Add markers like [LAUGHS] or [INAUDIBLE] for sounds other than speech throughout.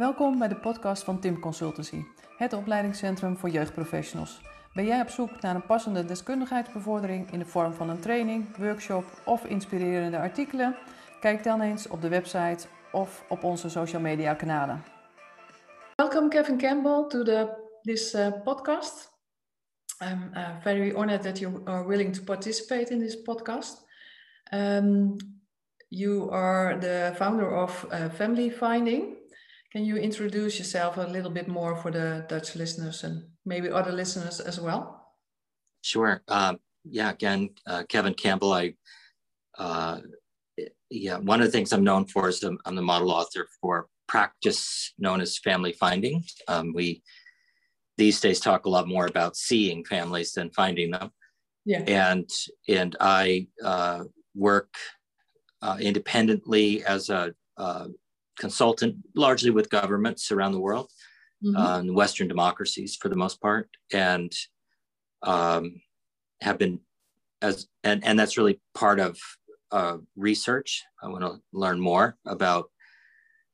Welkom bij de podcast van Tim Consultancy, het opleidingscentrum voor jeugdprofessionals. Ben jij op zoek naar een passende deskundigheidsbevordering in de vorm van een training, workshop of inspirerende artikelen? Kijk dan eens op de website of op onze social media kanalen. Welcome Kevin Campbell to the, this uh, podcast. I'm uh, very honored that you are willing to participate in this podcast. Um, you are the founder of uh, Family Finding. Can you introduce yourself a little bit more for the Dutch listeners and maybe other listeners as well? Sure. Um, yeah, again, uh, Kevin Campbell. I, uh, yeah, one of the things I'm known for is I'm, I'm the model author for practice known as family finding. Um, we these days talk a lot more about seeing families than finding them. Yeah. And and I uh, work uh, independently as a uh, consultant, largely with governments around the world, mm-hmm. uh, Western democracies for the most part, and um, have been as and and that's really part of uh, research. I want to learn more about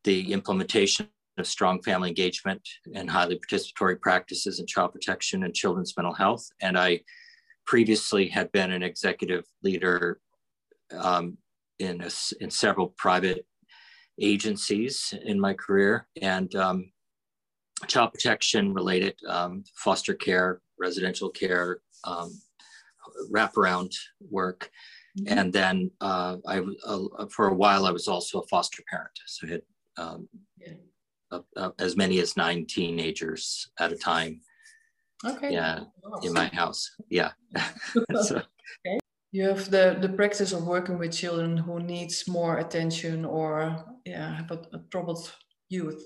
the implementation of strong family engagement and highly participatory practices in child protection and children's mental health. And I previously had been an executive leader um, in a, in several private agencies in my career and um, child protection related um, foster care, residential care, um, wraparound work. Mm-hmm. And then uh, I, uh, for a while, I was also a foster parent. So I had um, yeah. uh, uh, as many as nine teenagers at a time. Okay. Yeah, awesome. in my house. Yeah. [LAUGHS] so, [LAUGHS] okay you have the the practice of working with children who needs more attention or yeah have a, a troubled youth.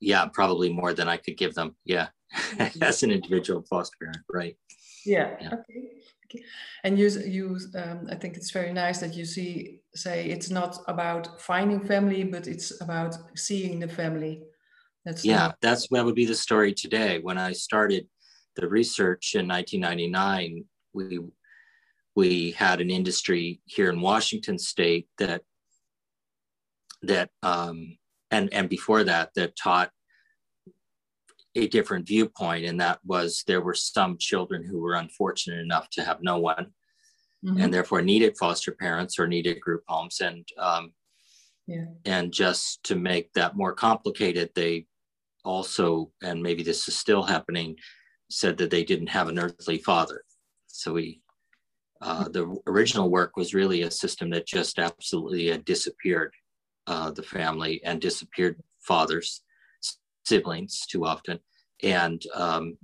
Yeah probably more than i could give them. Yeah. [LAUGHS] As an individual foster parent right. Yeah, yeah. okay okay. And you you um, i think it's very nice that you see say it's not about finding family but it's about seeing the family. That's yeah that's what would be the story today. When i started the research in 1999 we we had an industry here in Washington State that that um, and and before that that taught a different viewpoint, and that was there were some children who were unfortunate enough to have no one, mm-hmm. and therefore needed foster parents or needed group homes, and um, yeah. and just to make that more complicated, they also and maybe this is still happening said that they didn't have an earthly father, so we uh, the original work was really a system that just absolutely had disappeared uh, the family and disappeared fathers, siblings too often. And um,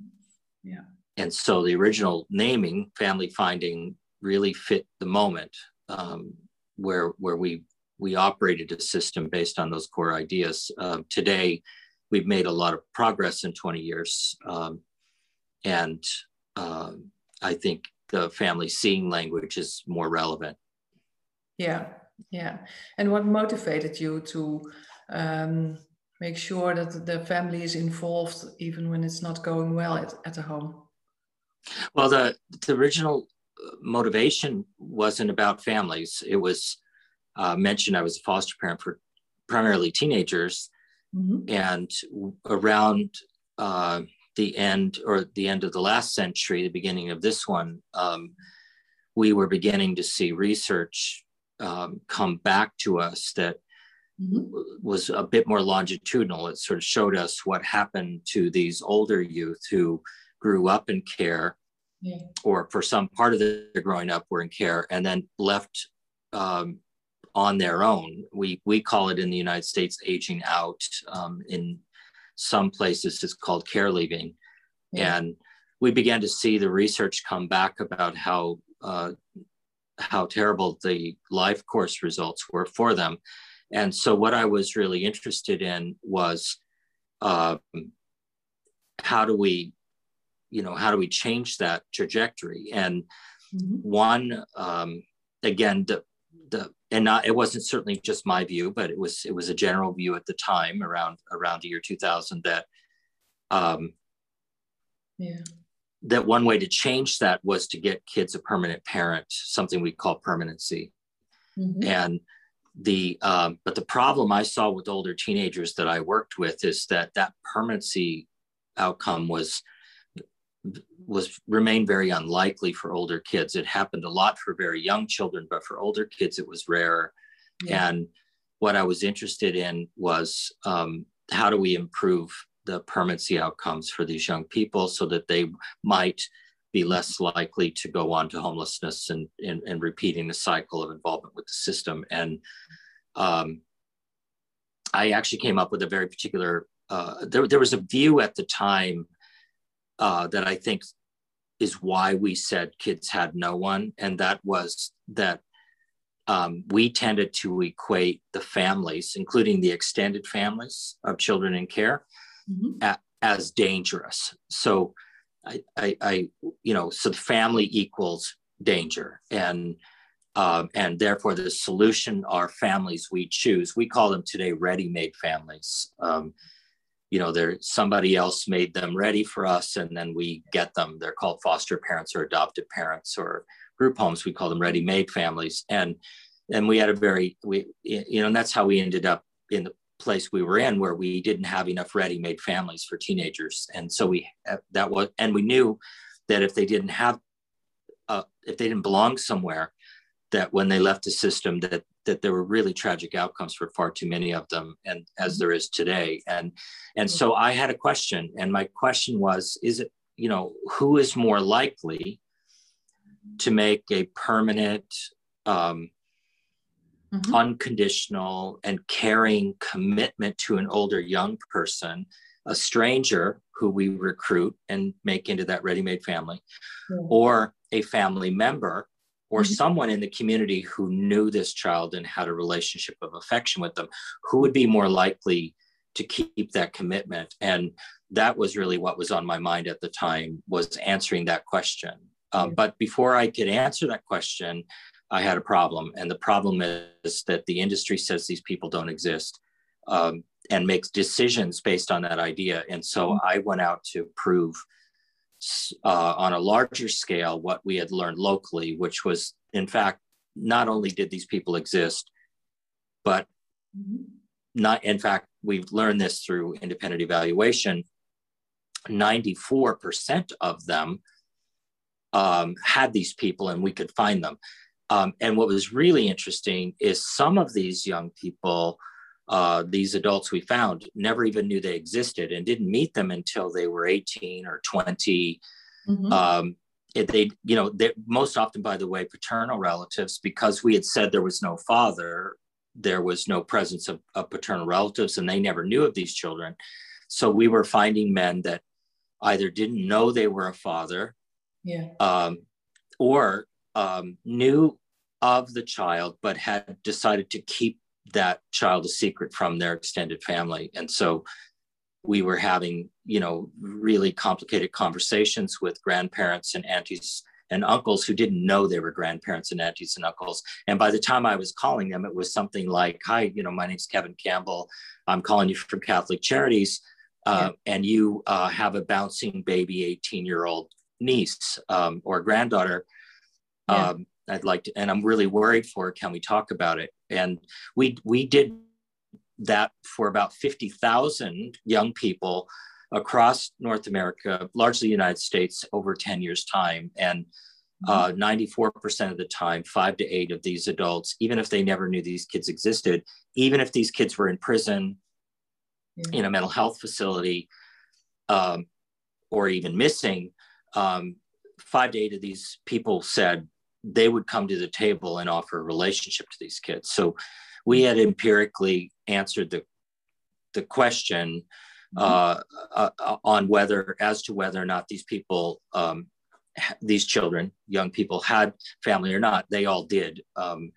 yeah. And so the original naming, family finding, really fit the moment um, where where we we operated a system based on those core ideas. Uh, today, we've made a lot of progress in 20 years, um, and uh, I think the family seeing language is more relevant. Yeah, yeah. And what motivated you to um, make sure that the family is involved even when it's not going well at, at the home? Well, the, the original uh, motivation wasn't about families. It was uh, mentioned I was a foster parent for primarily teenagers. Mm-hmm. And around uh, the end or the end of the last century, the beginning of this one, um, we were beginning to see research um, come back to us that mm-hmm. was a bit more longitudinal. It sort of showed us what happened to these older youth who grew up in care, yeah. or for some part of their growing up were in care, and then left um, on their own. We we call it in the United States aging out. Um, in some places it's called care leaving. Yeah. And we began to see the research come back about how uh, how terrible the life course results were for them. And so what I was really interested in was um, how do we, you know, how do we change that trajectory? And mm-hmm. one, um, again, the, the and not it wasn't certainly just my view, but it was it was a general view at the time around around the year 2000 that um, yeah. that one way to change that was to get kids a permanent parent, something we call permanency. Mm-hmm. And the um, but the problem I saw with older teenagers that I worked with is that that permanency outcome was was remained very unlikely for older kids. It happened a lot for very young children, but for older kids, it was rare. Yeah. And what I was interested in was um, how do we improve the permanency outcomes for these young people so that they might be less likely to go on to homelessness and, and, and repeating the cycle of involvement with the system. And um, I actually came up with a very particular, uh, there, there was a view at the time uh, that I think is why we said kids had no one. And that was that um, we tended to equate the families, including the extended families of children in care, mm-hmm. as dangerous. So I, I, I, you know, so the family equals danger. And um, and therefore the solution are families we choose. We call them today ready-made families. Um, you know, they're somebody else made them ready for us, and then we get them. They're called foster parents or adoptive parents or group homes. We call them ready-made families, and and we had a very we you know, and that's how we ended up in the place we were in where we didn't have enough ready-made families for teenagers, and so we that was and we knew that if they didn't have uh, if they didn't belong somewhere that when they left the system that that there were really tragic outcomes for far too many of them and as mm-hmm. there is today. And and so i had a question and my question was is it you know who is more likely to make a permanent um, mm-hmm. unconditional and caring commitment to an older young person a stranger who we recruit and make into that ready-made family mm-hmm. or a family member or mm-hmm. someone in the community who knew this child and had a relationship of affection with them, who would be more likely to keep that commitment? And that was really what was on my mind at the time was answering that question. Um, but before I could answer that question, I had a problem. And the problem is that the industry says these people don't exist um, and makes decisions based on that idea. And so mm-hmm. I went out to prove uh, on a larger scale what we had learned locally, which was, in fact, not only did these people exist, but mm-hmm. not, in fact, we've learned this through independent evaluation. 94% of them um, had these people and we could find them. Um, and what was really interesting is some of these young people uh, these adults we found never even knew they existed and didn't meet them until they were 18 or 20. Mm-hmm. Um, they, you know, they most often, by the way, paternal relatives, because we had said there was no father, there was no presence of, of paternal relatives, and they never knew of these children. So we were finding men that either didn't know they were a father, yeah, um, or um, knew of the child but had decided to keep that child a secret from their extended family. And so we were having, you know, really complicated conversations with grandparents and aunties and uncles who didn't know they were grandparents and aunties and uncles. And by the time I was calling them, it was something like, Hi, you know, my name's Kevin Campbell. I'm calling you from Catholic Charities. Uh, yeah. And you uh, have a bouncing baby 18 year old niece um, or granddaughter. Yeah. Um, I'd like to, and I'm really worried for. Can we talk about it? And we we did that for about 50,000 young people across North America, largely the United States, over 10 years' time. And uh, 94% of the time, five to eight of these adults, even if they never knew these kids existed, even if these kids were in prison, yeah. in a mental health facility, um, or even missing, um, five to eight of these people said, they would come to the table and offer a relationship to these kids. So we had empirically answered the the question mm-hmm. uh, uh, on whether, as to whether or not these people, um, these children, young people, had family or not. They all did. Um,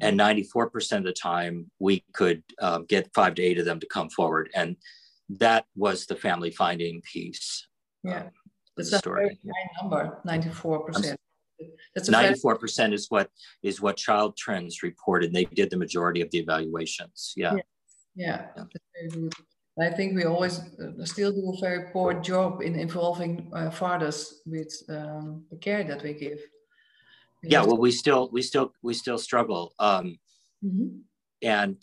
and 94% of the time, we could uh, get five to eight of them to come forward. And that was the family finding piece. Yeah. Um, it's a story. very high number, 94%. That's 94% is what is what Child Trends reported. They did the majority of the evaluations. Yeah. Yeah. yeah. I think we always uh, still do a very poor job in involving uh, fathers with um, the care that we give. We yeah, well, we still we still we still struggle. Um, mm-hmm. and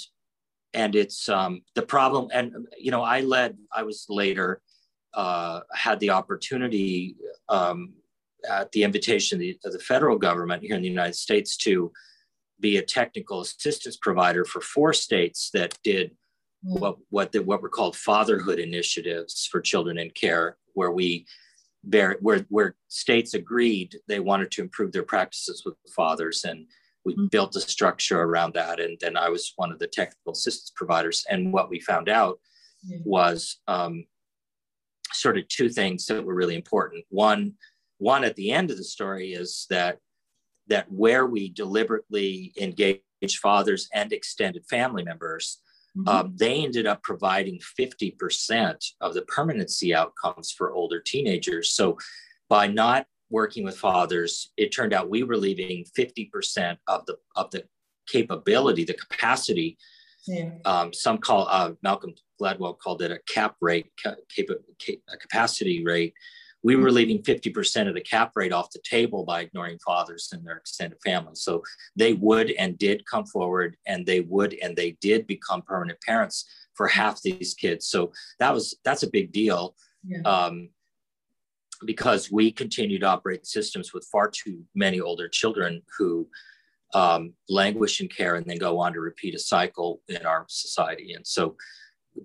and it's um, the problem. And you know, I led. I was later uh, had the opportunity um, at the invitation of the, of the, federal government here in the United States to be a technical assistance provider for four states that did what what the, what were called fatherhood initiatives for children in care, where we where where states agreed they wanted to improve their practices with fathers and we mm-hmm. built a structure around that and then i was one of the technical assistance providers. And what we found out was um, sort of two things that were really important. One one at the end of the story is that that where we deliberately engage fathers and extended family members mm-hmm. um, they ended up providing 50% of the permanency outcomes for older teenagers so by not working with fathers, it turned out we were leaving 50% of the of the capability, the capacity. Yeah. Um, some call uh, Malcolm Gladwell called it a cap rate, cap, a capacity rate. We were leaving 50% of the cap rate off the table by ignoring fathers and their extended families. So they would and did come forward, and they would and they did become permanent parents for half these kids. So that was that's a big deal. Yeah. Um, because we continue to operate systems with far too many older children who um, languish in care and then go on to repeat a cycle in our society. And so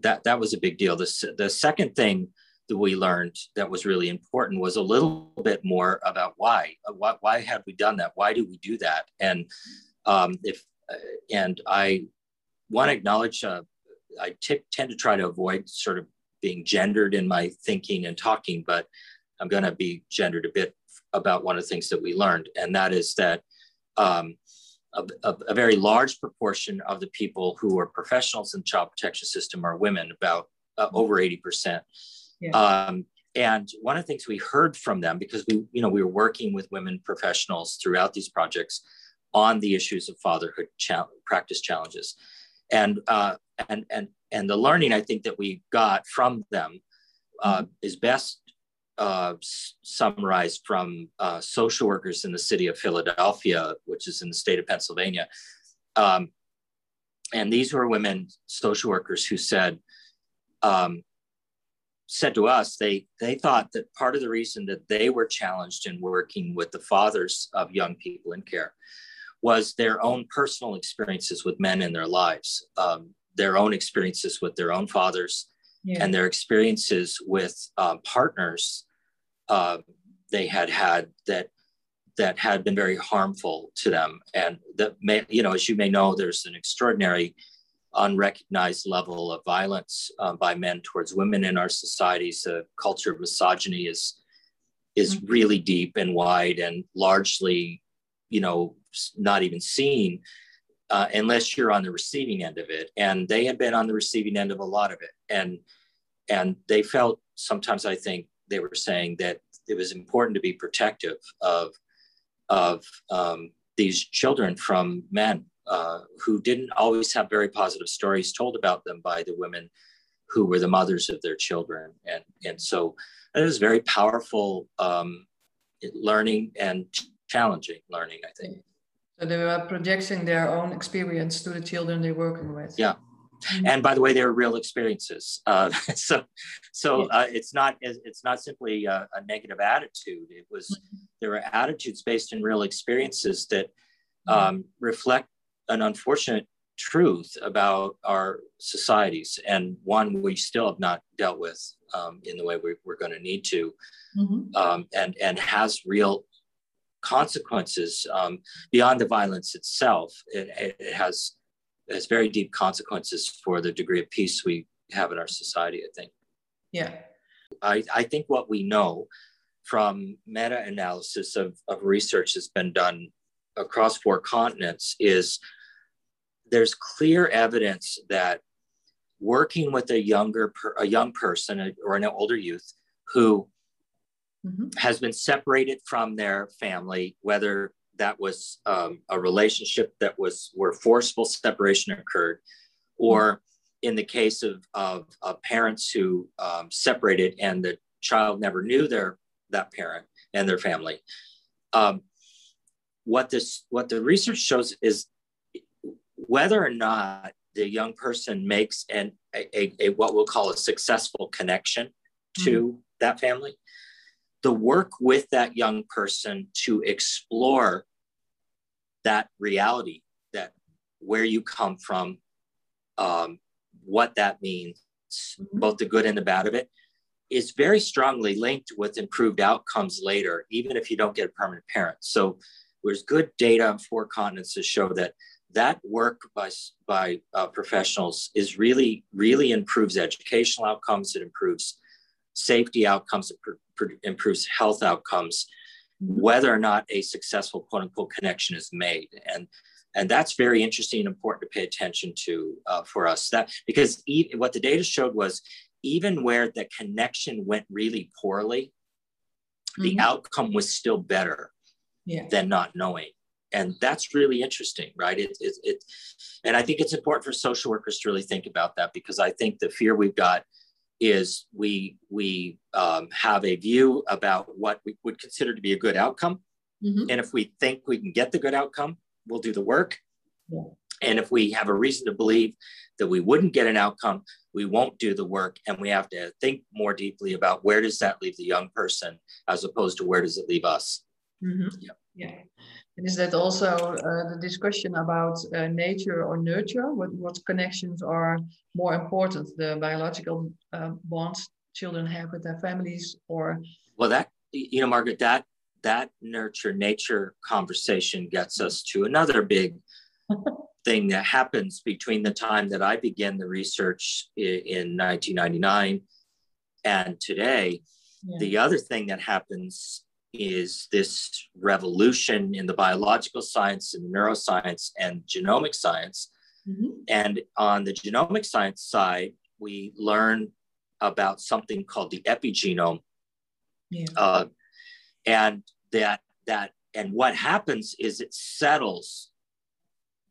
that that was a big deal. The, the second thing that we learned that was really important was a little bit more about why. Uh, why, why have we done that? Why do we do that? And um, if uh, and I want to acknowledge uh, I t- tend to try to avoid sort of being gendered in my thinking and talking, but I'm going to be gendered a bit about one of the things that we learned, and that is that um, a, a, a, very large proportion of the people who are professionals in the child protection system are women, about uh, over 80%. Yeah. Um, and one of the things we heard from them, because we, you know, we were working with women professionals throughout these projects on the issues of fatherhood practice challenges, and uh, and and and the learning I think that we got from them uh, mm-hmm. is best uh, summarized from uh, social workers in the city of Philadelphia, which is in the state of Pennsylvania. Um, and these were women social workers who said, um, said to us they they thought that part of the reason that they were challenged in working with the fathers of young people in care was their own personal experiences with men in their lives, um, their own experiences with their own fathers, yeah. and their experiences with uh, partners uh, they had had that that had been very harmful to them, and that may you know as you may know, there's an extraordinary unrecognized level of violence uh, by men towards women in our societies. The culture of misogyny is is mm-hmm. really deep and wide and largely, you know, not even seen uh, unless you're on the receiving end of it. And they had been on the receiving end of a lot of it, and and they felt sometimes I think they were saying that it was important to be protective of of um, these children from men uh, who didn't always have very positive stories told about them by the women who were the mothers of their children, and and so it was very powerful um, learning and challenging learning. I think. So they were projecting their own experience to the children they're working with. Yeah, Mm-hmm. And by the way, they're real experiences. Uh, [LAUGHS] so, so uh, it's not it's not simply a, a, negative attitude. It was mm-hmm. there were attitudes based in real experiences that mm-hmm. um, reflect an unfortunate truth about our societies, and one we still have not dealt with um, in the way we, are going to need to, mm-hmm. um, and and has real consequences um, beyond the violence itself. It, it has has very deep consequences for the degree of peace we have in our society, I think. Yeah. I, I think what we know from meta analysis of, of research that's been done across four continents is there's clear evidence that working with a younger per, a young person or an older youth who mm-hmm. has been separated from their family whether that was um, a relationship that was where forceful separation occurred, or in the case of, of, of parents who um, separated and the child never knew their that parent and their family. Um, what this what the research shows is whether or not the young person makes an a, a, a what we'll call a successful connection to mm-hmm. that family the work with that young person to explore that reality that where you come from um, what that means mm-hmm. both the good and the bad of it is very strongly linked with improved outcomes later even if you don't get a permanent parent so there's good data on four continents to show that that work by, by uh, professionals is really, really improves educational outcomes. It improves safety outcomes. It pr- pr- improves health outcomes, whether or not a successful quote unquote connection is made. And and that's very interesting and important to pay attention to uh, for us. That because e- what the data showed was even where the connection went really poorly, mm-hmm. the outcome was still better yeah. than not knowing and that's really interesting right it, it, it and i think it's important for social workers to really think about that because i think the fear we've got is we we um, have a view about what we would consider to be a good outcome mm-hmm. and if we think we can get the good outcome we'll do the work yeah. and if we have a reason to believe that we wouldn't get an outcome we won't do the work and we have to think more deeply about where does that leave the young person as opposed to where does it leave us mm-hmm. yeah. yeah and is that also uh, the discussion about uh, nature or nurture? What, what connections are more important, the biological uh, bonds children have with their families or? Well, that, you know, Margaret, that, that nurture nature conversation gets us to another big [LAUGHS] thing that happens between the time that I began the research in, in 1999 and today. Yeah. The other thing that happens is this revolution in the biological science and neuroscience and genomic science. Mm-hmm. And on the genomic science side, we learn about something called the epigenome. Yeah. Uh, and that that and what happens is it settles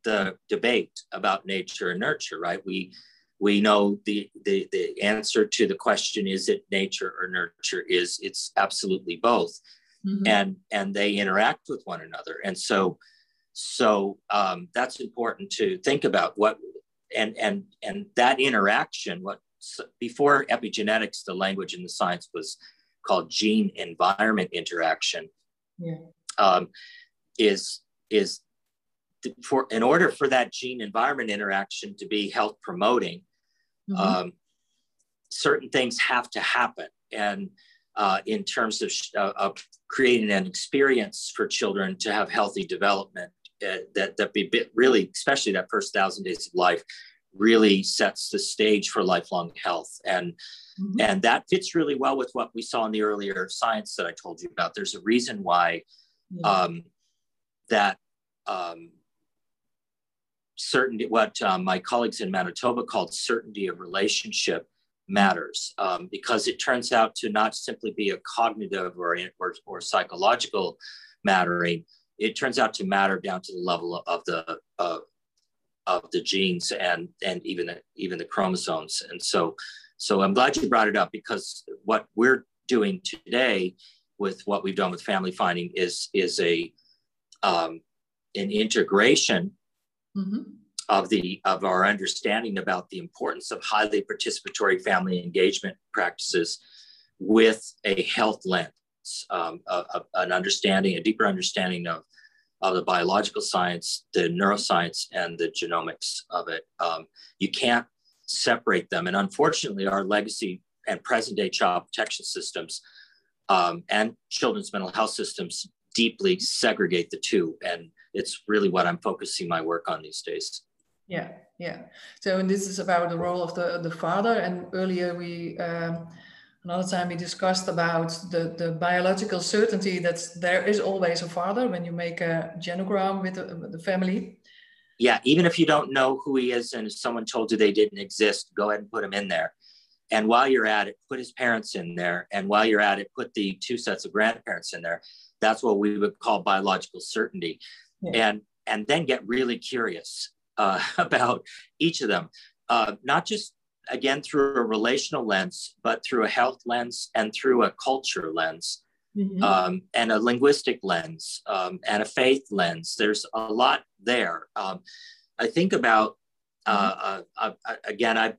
the debate about nature and nurture, right? We we know the, the the answer to the question is it nature or nurture is it's absolutely both mm-hmm. and and they interact with one another and so so um, that's important to think about what and and and that interaction what before epigenetics the language in the science was called gene environment interaction yeah. um, is is for in order for that gene environment interaction to be health promoting mm-hmm. um, certain things have to happen and uh, in terms of, uh, of, creating an experience for children to have healthy development uh, that that be really especially that first thousand days of life really sets the stage for lifelong health. And mm-hmm. and that fits really well with what we saw in the earlier science that i told you about. There's a reason why um, that um, certainty what um, my colleagues in manitoba called certainty of relationship matters um, because it turns out to not simply be a cognitive or, or, or, psychological mattering. It turns out to matter down to the level of the uh, of the genes and and even the, even the chromosomes. And so so I'm glad you brought it up because what we're doing today with what we've done with family finding is is a um, an integration mm-hmm of the of our understanding about the importance of highly participatory family engagement practices with a health lens, um, a, a, an understanding, a deeper understanding of of the biological science, the neuroscience, and the genomics of it. Um, you can't separate them, and unfortunately, our legacy and present day child protection systems um, and children's mental health systems deeply segregate the two, and it's really what I'm focusing my work on these days. Yeah, yeah. So and this is about the role of the the father. And earlier we um, another time we discussed about the the biological certainty that there is always a father when you make a genogram with the, with the family. Yeah, even if you don't know who he is, and someone told you they didn't exist, go ahead and put him in there. And while you're at it, put his parents in there. And while you're at it, put the two sets of grandparents in there. That's what we would call biological certainty. Yeah. And and then get really curious uh, [LAUGHS] about each of them, uh, not just again through a relational lens, but through a health lens and through a culture lens. Mm-hmm. Um, and a linguistic lens um, and a faith lens. There's a lot there. Um, I think about uh, uh, uh, again, I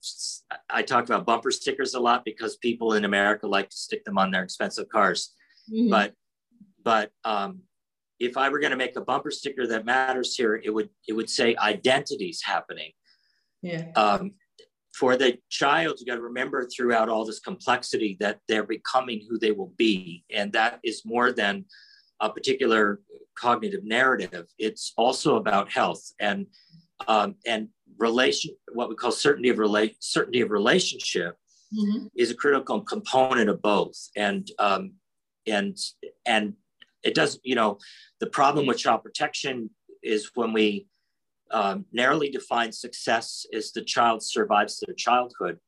I talk about bumper stickers a lot because people in America like to stick them on their expensive cars. Mm-hmm. But but um, if I were going to make a bumper sticker that matters here, it would it would say identities happening. Yeah. Um, for the child, you got to remember throughout all this complexity that they're becoming who they will be, and that is more than a particular cognitive narrative. It's also about health and um, and relation. What we call certainty of relate certainty of relationship mm-hmm. is a critical component of both. And um, and and it does. You know, the problem with child protection is when we um, narrowly define success is the child survives their childhood.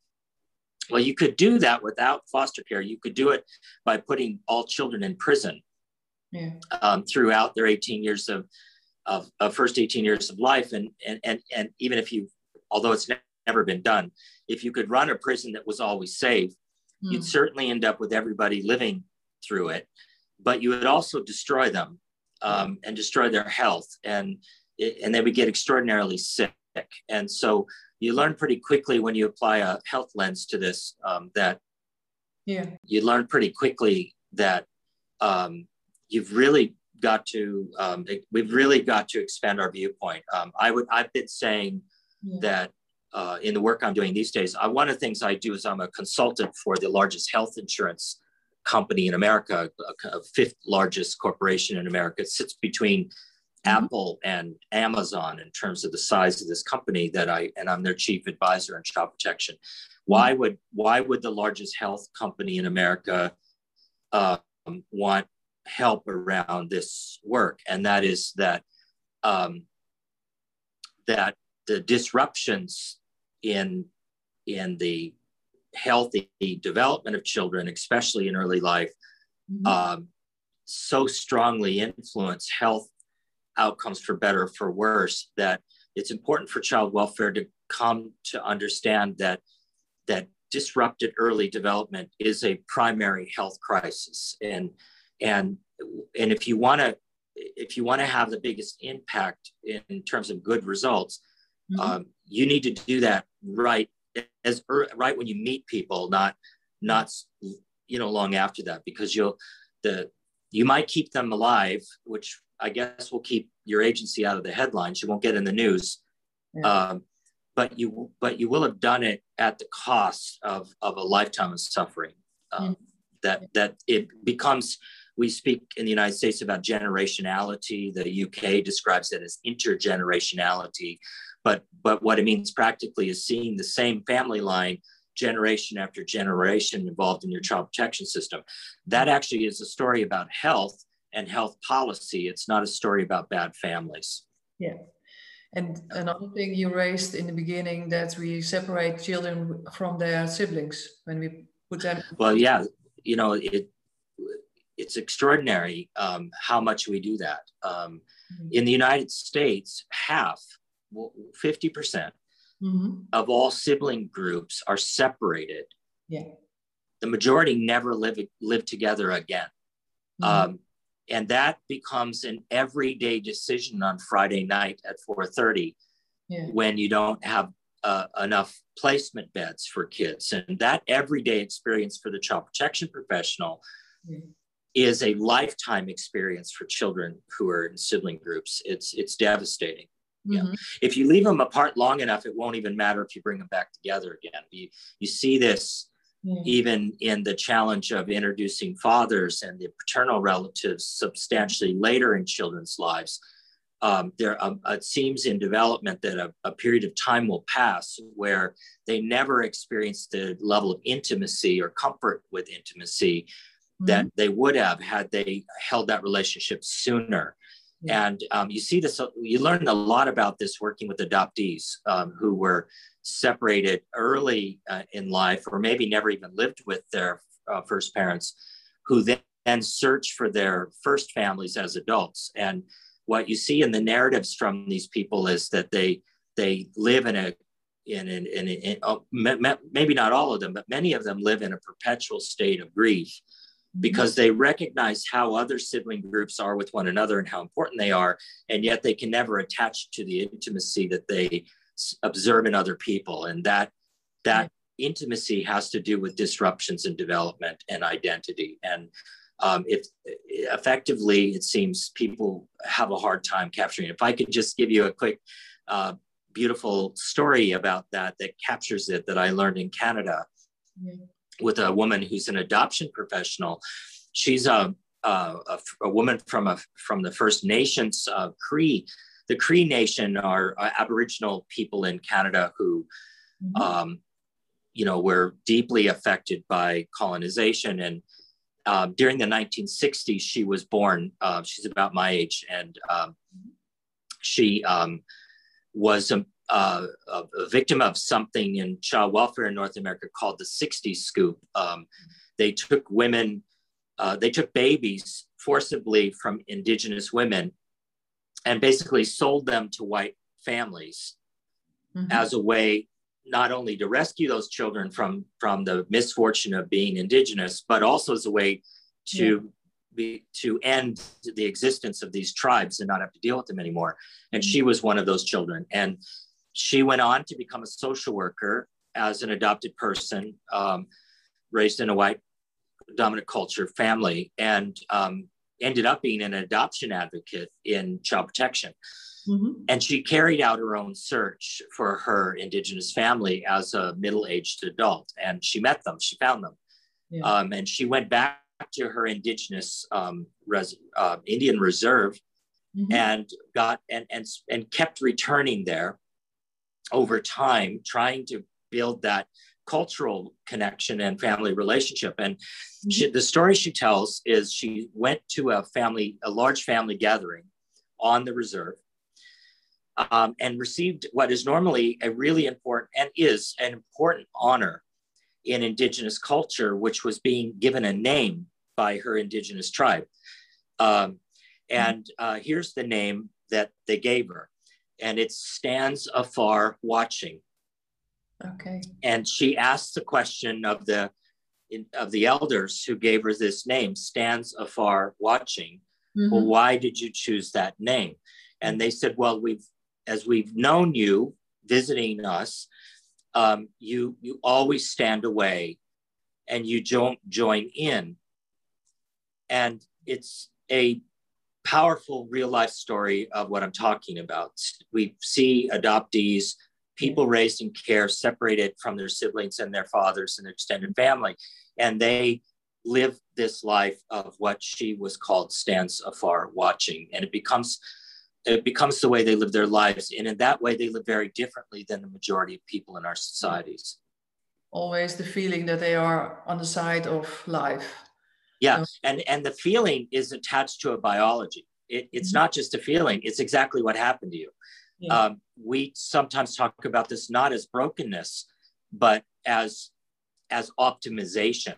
Well, you could do that without foster care. You could do it by putting all children in prison yeah. um, throughout their 18 years of, of, of, first 18 years of life. And, and, and, and even if you, although it's never been done, if you could run a prison that was always safe, mm. you'd certainly end up with everybody living through it, but you would also destroy them um, and destroy their health. And, and they would get extraordinarily sick. And so you learn pretty quickly when you apply a health lens to this um, that yeah. you learn pretty quickly that um, you've really got to um, we've really got to expand our viewpoint. Um, I would I've been saying yeah. that uh, in the work I'm doing these days, I, one of the things I do is I'm a consultant for the largest health insurance company in America, a, fifth largest corporation in America. It sits between mm-hmm. Apple and Amazon in terms of the size of this company that I and I'm their chief advisor in child protection. Why mm-hmm. would why would the largest health company in America uh, want help around this work, and that is that um, that the disruptions in in the healthy development of children, especially in early life, mm-hmm. um, so strongly influence health outcomes for better for worse that it's important for child welfare to come to understand that that disrupted early development is a primary health crisis and and and if you want to if you want to have the biggest impact in terms of good results mm-hmm. um, you need to do that right as right when you meet people not not you know long after that because you'll the you might keep them alive which i guess will keep your agency out of the headlines you won't get in the news yeah. um, but you but you will have done it at the cost of of a lifetime of suffering um, mm-hmm. that that it becomes we speak in the United States about generationality. The UK describes it as intergenerationality. But, but what it means practically is seeing the same family line generation after generation involved in your child protection system. That actually is a story about health and health policy. It's not a story about bad families. Yeah. And another thing you raised in the beginning that we separate children from their siblings when we put them. Well, yeah, you know, it it's extraordinary um, how much we do that. Um, mm-hmm. In the United States, half, 50% mm hmm of all sibling groups are separated. Yeah. The majority never live, live together again. Mm-hmm. Um, and that becomes an everyday decision on Friday night at 4.30 yeah. when you don't have uh, enough placement beds for kids. And that everyday experience for the child protection professional is a lifetime experience for children who are in sibling groups. It's it's devastating. Mm-hmm. Yeah. If you leave them apart long enough, it won't even matter if you bring them back together again. You you see this even in the challenge of introducing fathers and the paternal relatives substantially later in children's lives. Um, there um, it seems in development that a, a, period of time will pass where they never experience the level of intimacy or comfort with intimacy that mm-hmm. they would have had they held that relationship sooner. And um, you see this, you learn a lot about this working with adoptees um, who were separated early uh, in life or maybe never even lived with their uh, first parents, who then, then search for their first families as adults. And what you see in the narratives from these people is that they they live in a in, in, in, in oh, maybe not all of them, but many of them live in a perpetual state of grief because they recognize how other sibling groups are with one another and how important they are and yet they can never attach to the intimacy that they observe in other people. And that that intimacy has to do with disruptions in development and identity. And um, effectively it seems people have a hard time capturing it. if i could just give you a quick uh, beautiful story about that that captures it that i learned in canada with a woman who's an adoption professional. She's a, a, a, a woman from a, from the First Nations uh, Cree. The Cree Nation are uh, Aboriginal people in Canada who, mm-hmm. um, you know, were deeply affected by colonization. And um, during the 1960s, she was born. Uh, she's about my age, and um, she um, was a, uh, a, a, victim of something in child welfare in North America called the 60s scoop. Um, they took women, uh, they took babies forcibly from indigenous women and basically sold them to white families mm-hmm. as a way not only to rescue those children from, from the misfortune of being indigenous, but also as a way to yeah. be, to end the existence of these tribes and not have to deal with them anymore. And mm-hmm. she was one of those children. And she went on to become a social worker as an adopted person, um, raised in a white dominant culture family, and um, ended up being an adoption advocate in child protection. Mm-hmm. And she carried out her own search for her Indigenous family as a middle aged adult. And she met them, she found them. Yeah. Um, and she went back to her Indigenous um, res- uh, Indian reserve mm-hmm. and got and, and, and kept returning there over time trying to build that cultural connection and family relationship. And mm-hmm. she, the story she tells is she went to a family, a large family gathering on the reserve um, and received what is normally a really important and is an important honor in Indigenous culture, which was being given a name by her Indigenous tribe. Um, and uh, here's the name that they gave her and it stands afar watching. Okay. And she asked the question of the of the elders who gave her this name, stands afar watching. Mm-hmm. Well, why did you choose that name? And they said, well, we've as we've known you visiting us, um, you you always stand away, and you don't join in. And it's a powerful real life story of what I'm talking about. We see adoptees, people raised in care, separated from their siblings and their fathers and their extended family, and they live this life of what she was called stands afar watching, and it becomes it becomes the way they live their lives, and in that way they live very differently than the majority of people in our societies. Always the feeling that they are on the side of life yeah, and and the feeling is attached to a biology. It, it's mm-hmm. not just a feeling; it's exactly what happened to you. Yeah. Um, we sometimes talk about this not as brokenness, but as as optimization.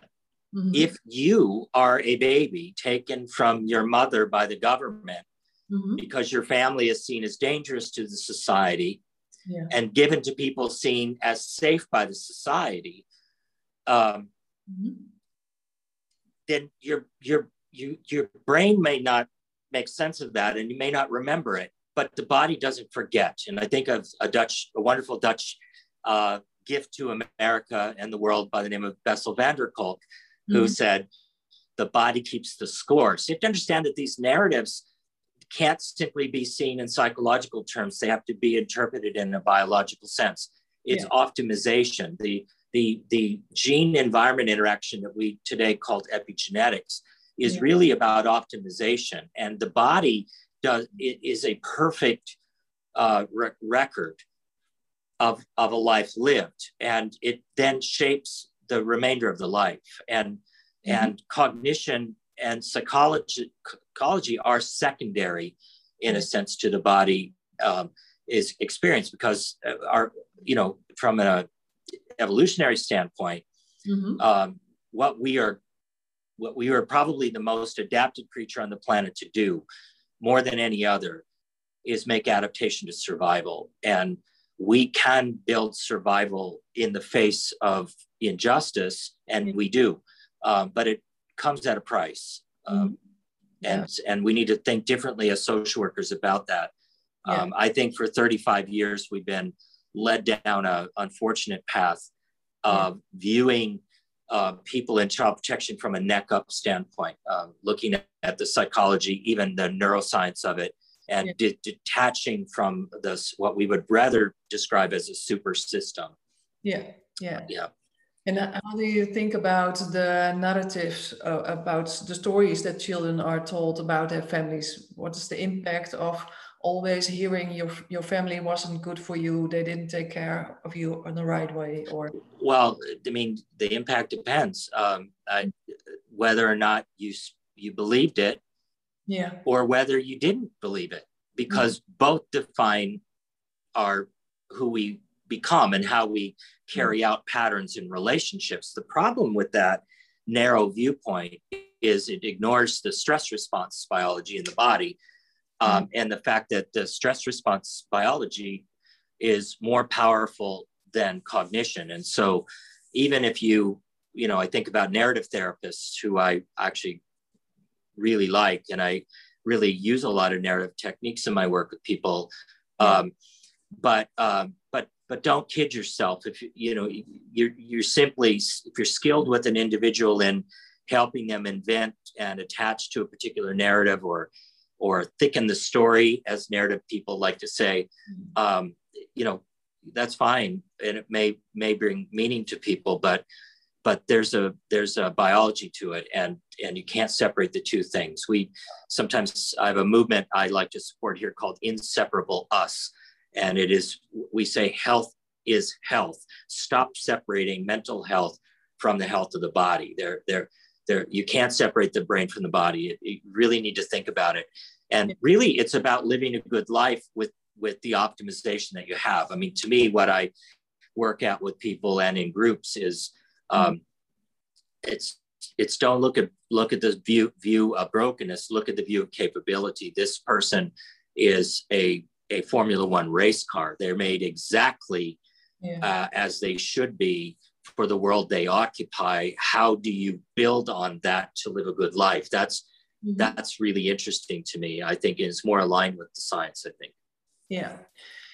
Mm-hmm. If you are a baby taken from your mother by the government mm-hmm. because your family is seen as dangerous to the society yeah. and given to people seen as safe by the society, um, mm-hmm then your your you your brain may not make sense of that and you may not remember it but the body doesn't forget. And i think of a dutch a wonderful dutch uh, gift to america and the world by the name of bessel van der kolk mm-hmm. who said the body keeps the score. So you have to understand that these narratives can't simply be seen in psychological terms. They have to be interpreted in a biological sense. It's yeah. optimization. The the, the gene environment interaction that we today called epigenetics is yeah. really about optimization. And the body does it is a perfect uh, record of, of a life lived. And it then shapes the remainder of the life. And, mm-hmm. and cognition and psychology, psychology are secondary in a sense to the body um, is experience because uh, our, you know, from a evolutionary standpoint, mm-hmm. um, what we are what we are probably the most adapted creature on the planet to do more than any other is make adaptation to survival and we can build survival in the face of injustice and we do um, but it comes at a price. Um, mm-hmm. yeah. and, and we need to think differently as social workers about that. Yeah. Um, I think for 35 years, we've been led down a unfortunate path of viewing uh, people in child protection from a neck up standpoint, um, looking at, at, the psychology, even the neuroscience of it, and yeah. de- detaching from this what we would rather describe as a super system. Yeah, yeah, yeah. And how do you think about the narratives uh, about the stories that children are told about their families? What is the impact of always hearing your your family wasn't good for you they didn't take care of you in the right way or well i mean the impact depends um, I, whether or not you you believed it yeah or whether you didn't believe it because mm-hmm. both define our who we become and how we carry mm-hmm. out patterns in relationships the problem with that narrow viewpoint is it ignores the stress response biology in the body um, and the fact that the stress response biology is more powerful than cognition. And so, even if you, you know, I think about narrative therapists who I actually really like, and I really use a lot of narrative techniques in my work with people. Um, but um, but but don't kid yourself. If you you know you're you're simply if you're skilled with an individual in helping them invent and attach to a particular narrative or or thicken the story, as narrative people like to say, mm-hmm. um, you know, that's fine, and it may may bring meaning to people, but but there's a there's a biology to it, and and you can't separate the two things. We sometimes I have a movement I like to support here called Inseparable Us, and it is we say health is health. Stop separating mental health from the health of the body. They're they're there you can't separate the brain from the body. You really need to think about it. And really it's about living a good life with with the optimization that you have. I mean to me what i work at with people and in groups is um, it's it's don't look at look at the view view of brokenness. Look at the view of capability. This person is a a formula one race car. They're made exactly yeah. uh, as they should be for the world they occupy how do you build on that to live a good life? That's mm-hmm. that's really interesting to me. I think it's more aligned with the science i think. Yeah.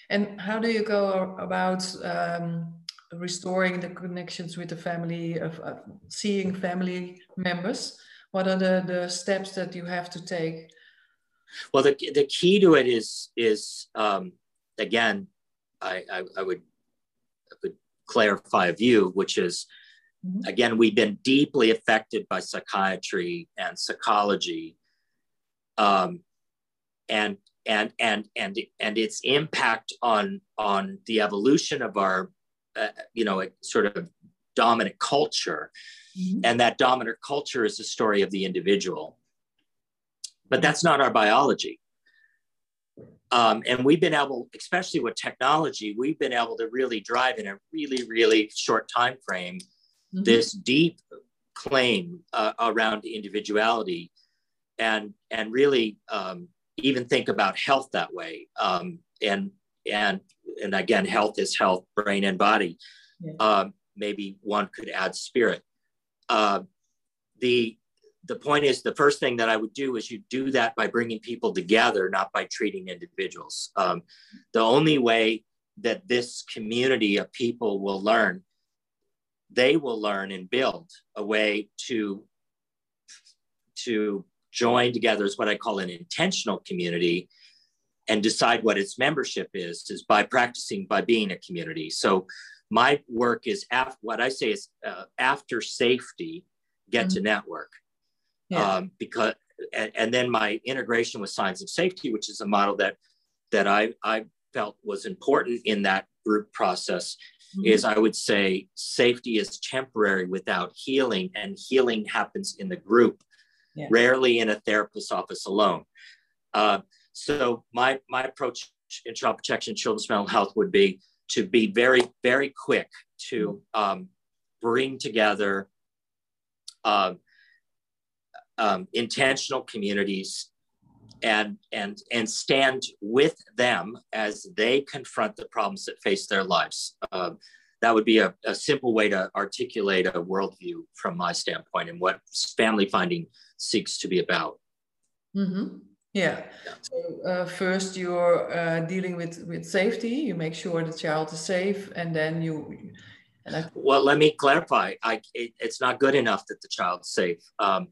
And how do you go about um, restoring the connections with the family of, seeing family members? What are the, the steps that you have to take? Well the, the key to it is is um, again I, I, I would I would clarify a view, which is mm-hmm. again, we've been deeply affected by psychiatry and psychology. Um, and and and and and its impact on on the evolution of our uh, you know sort of dominant culture mm-hmm. and that dominant culture is the story of the individual but that's not our biology um, and we've been able, especially with technology, we've been able to really drive in a really, really short time frame mm-hmm. this deep claim uh, around individuality, and and really um, even think about health that way. Um, and and and again, health is health, brain and body. Yeah. Um, maybe one could add spirit. Uh, the the point is the first thing that I would do is you do that by bringing people together, not by treating individuals. Um, the only way that this community of people will learn, they will learn and build a way to, to join together is what I call an intentional community and decide what its membership is, is by practicing, by being a community. So my work is after, what I say is uh, after safety, get mm-hmm. to network yeah. um, because and, and, then my integration with signs of safety, which is a model that that I, I felt was important in that group process, mm-hmm. is I would say safety is temporary without healing, and healing happens in the group, yeah. rarely in a therapist's office alone. Uh, so my my approach in child protection, children's mental health would be to be very very quick to mm-hmm. um, bring together. Uh, um, intentional communities and and and stand with them as they confront the problems that face their lives. Uh, that would be a, a simple way to articulate a worldview from my standpoint and what family finding seeks to be about. Mm-hmm. Yeah. So uh, first you're uh, dealing with with safety. You make sure the child is safe, and then you. And I... Well, let me clarify. I it, it's not good enough that the child's safe. Um.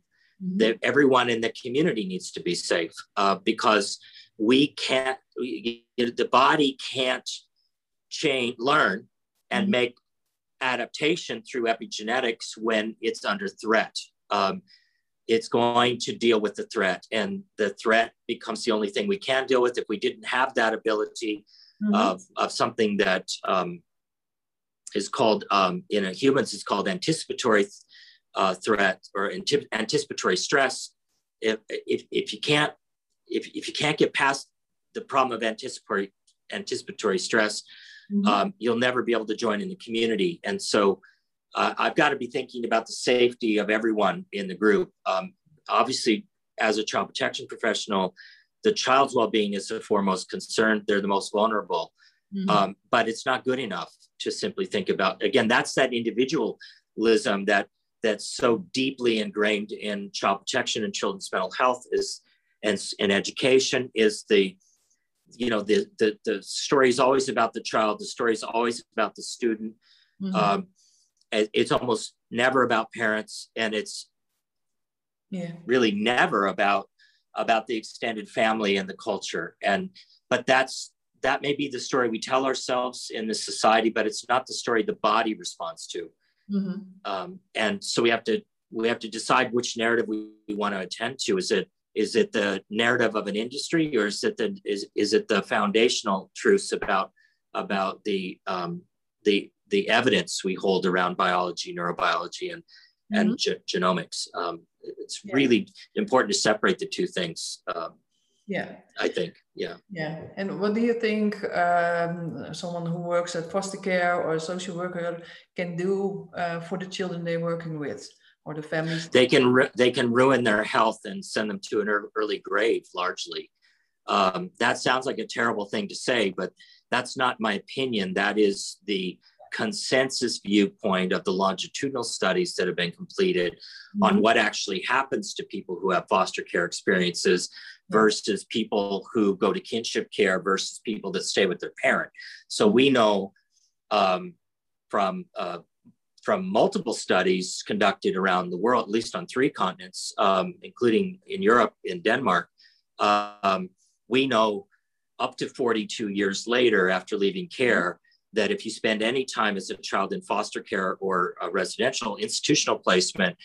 That everyone in the community needs to be safe uh, because we can't. We, the body can't change, learn, and mm-hmm. make adaptation through epigenetics when it's under threat. Um, it's going to deal with the threat and the threat becomes the only thing we can deal with if we didn't have that ability mm-hmm. of, of something that um, is called um, in a humans is called anticipatory uh, threat or anticipatory stress if, if, if you can't if, if you can't get past the problem of anticipatory anticipatory stress mm-hmm. um, you'll never be able to join in the community and so uh, I've got to be thinking about the safety of everyone in the group. Um, obviously, as a child protection professional, the child's well-being is the foremost concern. They're the most vulnerable, mm-hmm. um, but it's not good enough to simply think about. Again, that's that individualism that that's so deeply ingrained in child protection and children's mental health is and, and education is the you know the, the the story is always about the child the story is always about the student mm-hmm. um, it's almost never about parents and it's yeah. really never about about the extended family and the culture and but that's that may be the story we tell ourselves in the society but it's not the story the body responds to mm-hmm. um, and so we have to we have to decide which narrative we, we want to attend to is it is it the narrative of an industry or is it the is, is it the foundational truths about about the um, the the evidence we hold around biology, neurobiology, and mm-hmm. and ge- genomics. Um, it's yeah. really important to separate the two things. Um, yeah, I think. Yeah. Yeah. And what do you think um, someone who works at foster care or a social worker can do uh, for the children they're working with? Or the families they can they can ruin their health and send them to an early grave largely um, that sounds like a terrible thing to say but that's not my opinion that is the consensus viewpoint of the longitudinal studies that have been completed mm-hmm. on what actually happens to people who have foster care experiences versus people who go to kinship care versus people that stay with their parent. So we know um, from uh, from multiple studies conducted around the world, at least on three continents, um, including in Europe, in Denmark, um, we know up to 42 years later after leaving care that if you spend any time as a child in foster care or a residential institutional placement,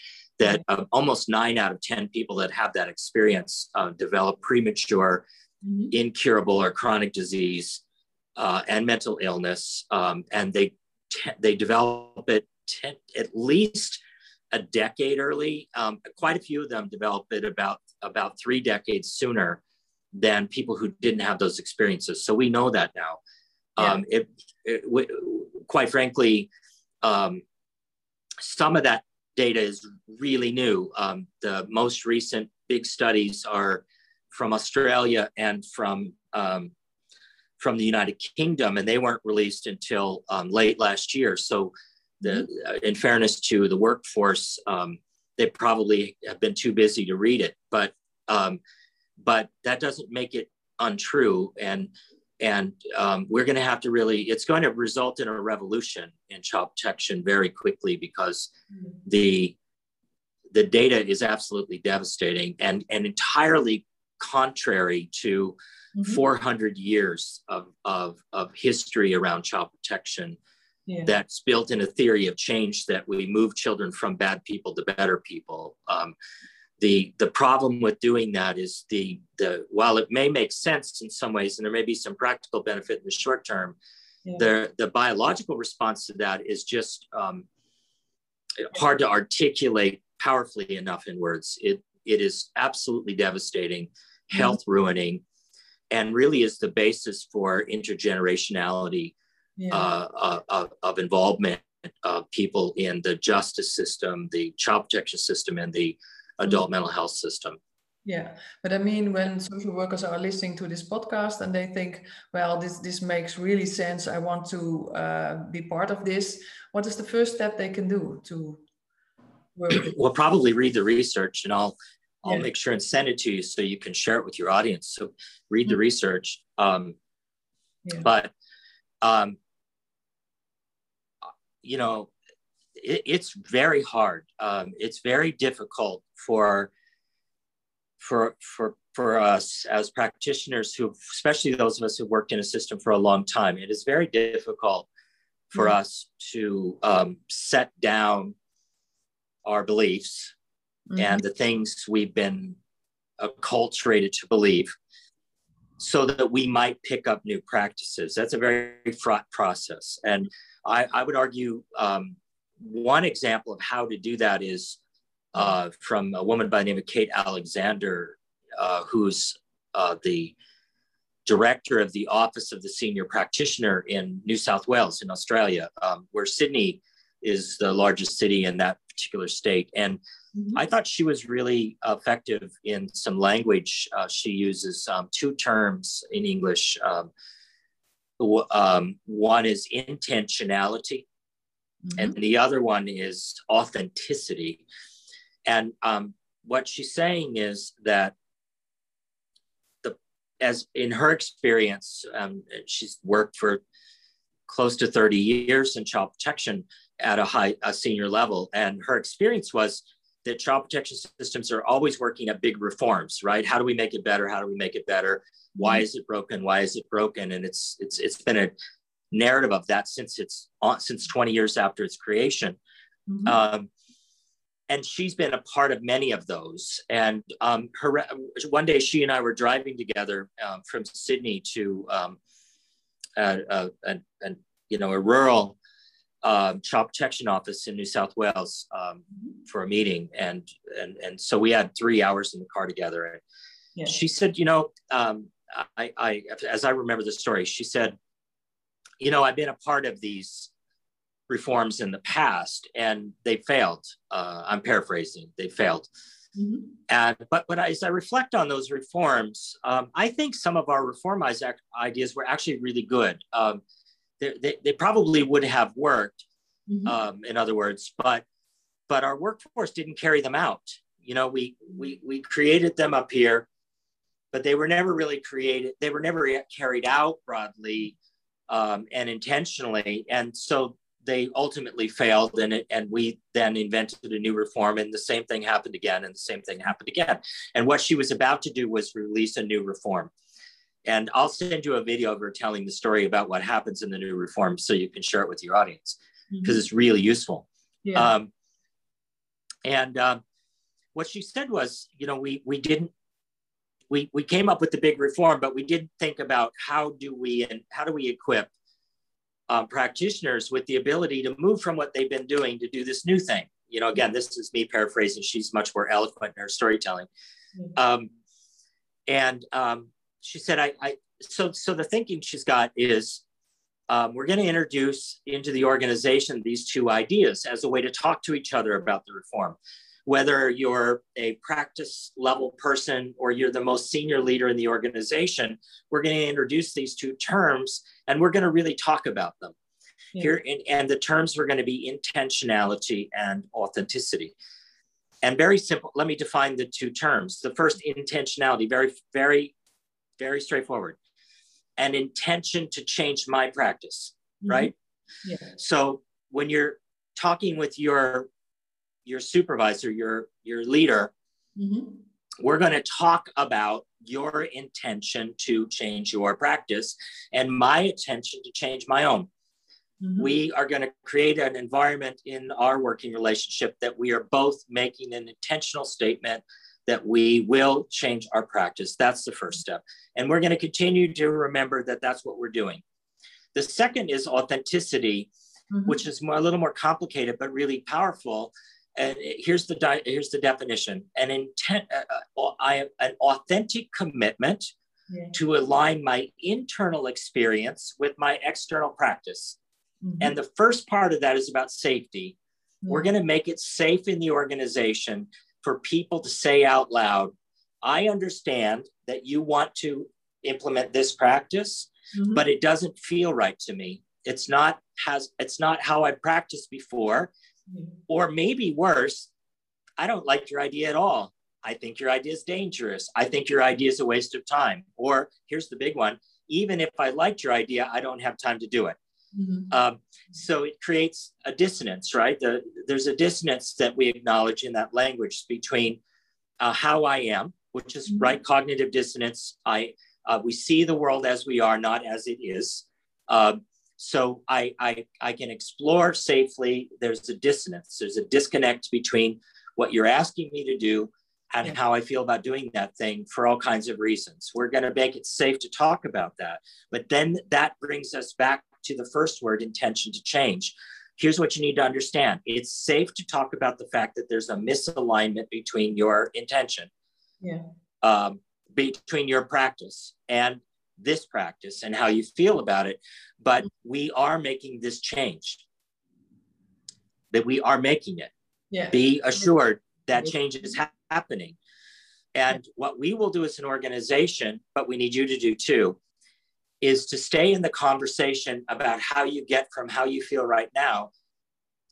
that uh, almost nine out of 10 people that have that experience uh, develop premature, mm-hmm. incurable, or chronic disease uh, and mental illness. Um, and they, te- they develop it ten, at least a decade early. Um, quite a few of them develop it about, about three decades sooner than people who didn't have those experiences. So we know that now. Yeah. Um, it, it w- quite frankly, um, some of that data is really new. Um, the most recent big studies are from Australia and from um, from the United Kingdom, and they weren't released until um, late last year. So, the, mm-hmm. uh, in fairness to the workforce, um, they probably have been too busy to read it. But um, but that doesn't make it untrue. And and um, we're going to have to really it's going to result in a revolution in child protection very quickly because mm-hmm. the the data is absolutely devastating and and entirely contrary to mm-hmm. 400 years of, of, of history around child protection yeah. that's built in a theory of change that we move children from bad people to better people um, the the problem with doing that is the the while it may make sense in some ways and there may be some practical benefit in the short term yeah. the the biological response to that is just um, hard to articulate powerfully enough in words it it is absolutely devastating mm-hmm. health ruining and really is the basis for intergenerationality yeah. uh, uh, of, of involvement of people in the justice system the child protection system and the adult mental health system. Yeah, but I mean, when social workers are listening to this podcast and they think, "Well, this this makes really sense. I want to uh, be part of this." What is the first step they can do to work? [CLEARS THROAT] well, probably read the research, and I'll I'll yeah. make sure and send it to you so you can share it with your audience. So read the mm-hmm. research. Um, yeah. But um, you know, it, it's very hard. Um, it's very difficult for for for for us as practitioners who especially those of us who worked in a system for a long time it is very difficult for mm-hmm. us to um, set down our beliefs mm-hmm. and the things we've been acculturated to believe so that we might pick up new practices that's a very fraught process and i, I would argue um, one example of how to do that is uh, from a woman by the name of Kate Alexander, uh, who's uh, the director of the Office of the Senior Practitioner in New South Wales in Australia, um, where Sydney is the largest city in that particular state. And mm-hmm. I thought she was really effective in some language. Uh, she uses um, two terms in English. Um, um, one is intentionality, mm-hmm. and the other one is authenticity. And um, what she's saying is that the as in her experience, um, she's worked for close to 30 years in child protection at a high a senior level, and her experience was that child protection systems are always working at big reforms, right? How do we make it better? How do we make it better? Why mm-hmm. is it broken? Why is it broken? And it's it's it's been a narrative of that since it's on since 20 years after its creation. Mm-hmm. Um, and she's been a part of many of those. And um, her one day, she and I were driving together um, from Sydney to um, a, a, a, a, you know a rural um, child protection office in New South Wales um, for a meeting, and and and so we had three hours in the car together. And yeah. she said, you know, um, I, I as I remember the story, she said, you know, I've been a part of these reforms in the past and they failed. Uh, I'm paraphrasing, they failed. Mm-hmm. And but but as I reflect on those reforms, um, I think some of our reform ideas were actually really good. Um, they, they, they, probably would have worked, mm-hmm. um, in other words, but but our workforce didn't carry them out. You know, we we we created them up here, but they were never really created. They were never carried out broadly um, and intentionally. And so they ultimately failed and it, and we then invented a new reform and the same thing happened again and the same thing happened again and what she was about to do was release a new reform and i'll send you a video of her telling the story about what happens in the new reform so you can share it with your audience because mm-hmm. it's really useful yeah. um, and um, what she said was you know we we didn't we, we came up with the big reform but we didn't think about how do we and how do we equip um, practitioners with the ability to move from what they've been doing to do this new thing. You know, again, this is me paraphrasing. She's much more eloquent in her storytelling. Mm-hmm. Um, and um, she said, I, I, so, so the thinking she's got is um, we're going to introduce into the organization these two ideas as a way to talk to each other about the reform. Whether you're a practice level person or you're the most senior leader in the organization, we're going to introduce these two terms and we're going to really talk about them yeah. here and, and the terms are going to be intentionality and authenticity and very simple let me define the two terms the first intentionality very very very straightforward an intention to change my practice mm-hmm. right yeah. so when you're talking with your your supervisor your your leader mm-hmm. we're going to talk about your intention to change your practice and my intention to change my own. Mm-hmm. We are going to create an environment in our working relationship that we are both making an intentional statement that we will change our practice. That's the first step. And we're going to continue to remember that that's what we're doing. The second is authenticity, mm-hmm. which is more, a little more complicated, but really powerful and here's the di- here's the definition: an intent, uh, uh, I an authentic commitment yeah. to align my internal experience with my external practice. Mm-hmm. And the first part of that is about safety. Mm-hmm. We're going to make it safe in the organization for people to say out loud, I understand that you want to implement this practice, mm-hmm. but it doesn't feel right to me. It's not has it's not how I practiced before. Or maybe worse, I don't like your idea at all. I think your idea is dangerous. I think your idea is a waste of time. Or here's the big one even if I liked your idea, I don't have time to do it. Mm-hmm. Um, so it creates a dissonance, right? The, there's a dissonance that we acknowledge in that language between uh, how I am, which is mm-hmm. right cognitive dissonance. I uh, we see the world as we are, not as it is. Uh, so I, I I can explore safely. There's a dissonance. There's a disconnect between what you're asking me to do and yeah. how I feel about doing that thing for all kinds of reasons. We're going to make it safe to talk about that. But then that brings us back to the first word intention to change. Here's what you need to understand it's safe to talk about the fact that there's a misalignment between your intention, yeah. um, between your practice and this practice and how you feel about it. But mm-hmm. we are making this change, that we are making it. Yeah. Be assured that mm-hmm. change is ha- happening. And what we will do as an organization, but we need you to do too, is to stay in the conversation about how you get from how you feel right now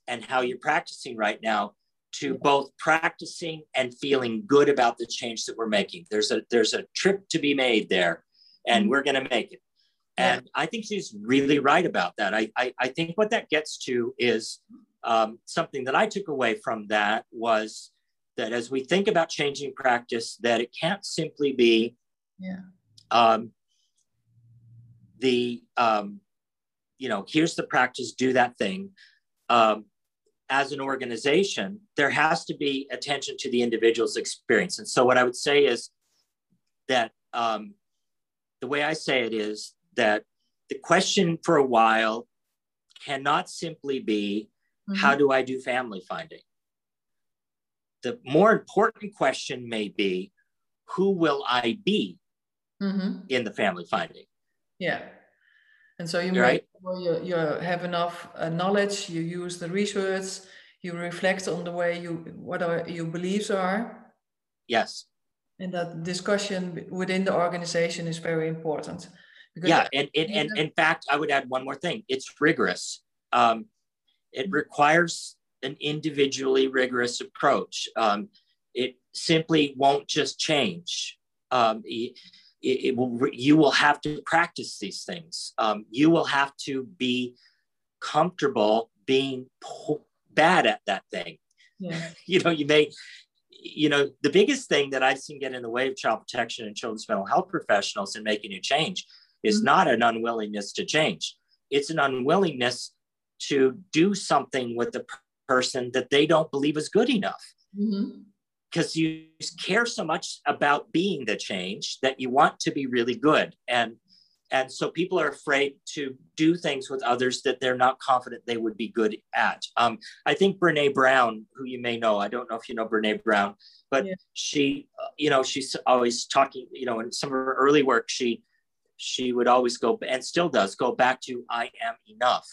and how you're practicing right now to both practicing and feeling good about the change that we're making. There's a there's a trip to be made there, and mm-hmm. we're going to make it. And. I think she's really right about that. I, I, I think what that gets to is um, something that I took away from that was that as we think about changing practice, that it can't simply be yeah. um, the um, you know here's the practice do that thing um, as an organization there has to be attention to the individual's experience and so what i would say is that um, the way i say it is that the question for a while cannot simply be mm-hmm. how do i do family finding the more important question may be who will i be mm-hmm. in the family finding yeah. And so you right. make you, you have enough uh, knowledge, you use the research, you reflect on the way you what are your beliefs are. Yes. And that discussion within the organization is very important. yeah, and, and, and in fact, I would add one more thing. It's rigorous. Um, it requires an individually rigorous approach. Um, it simply won't just change. Um, it, it will you will have to practice these things um, you will have to be comfortable being po- bad at that thing yeah. [LAUGHS] you know you may you know the biggest thing that i've seen get in the way of child protection and children's mental health professionals in making a change is mm-hmm. not an unwillingness to change. It's an unwillingness to do something with the person that they don't believe is good enough. Mm-hmm. Because you care so much about being the change that you want to be really good. And and so people are afraid to do things with others that they're not confident they would be good at um, i think brene brown who you may know i don't know if you know brene brown but yeah. she you know she's always talking you know in some of her early work she she would always go and still does go back to i am enough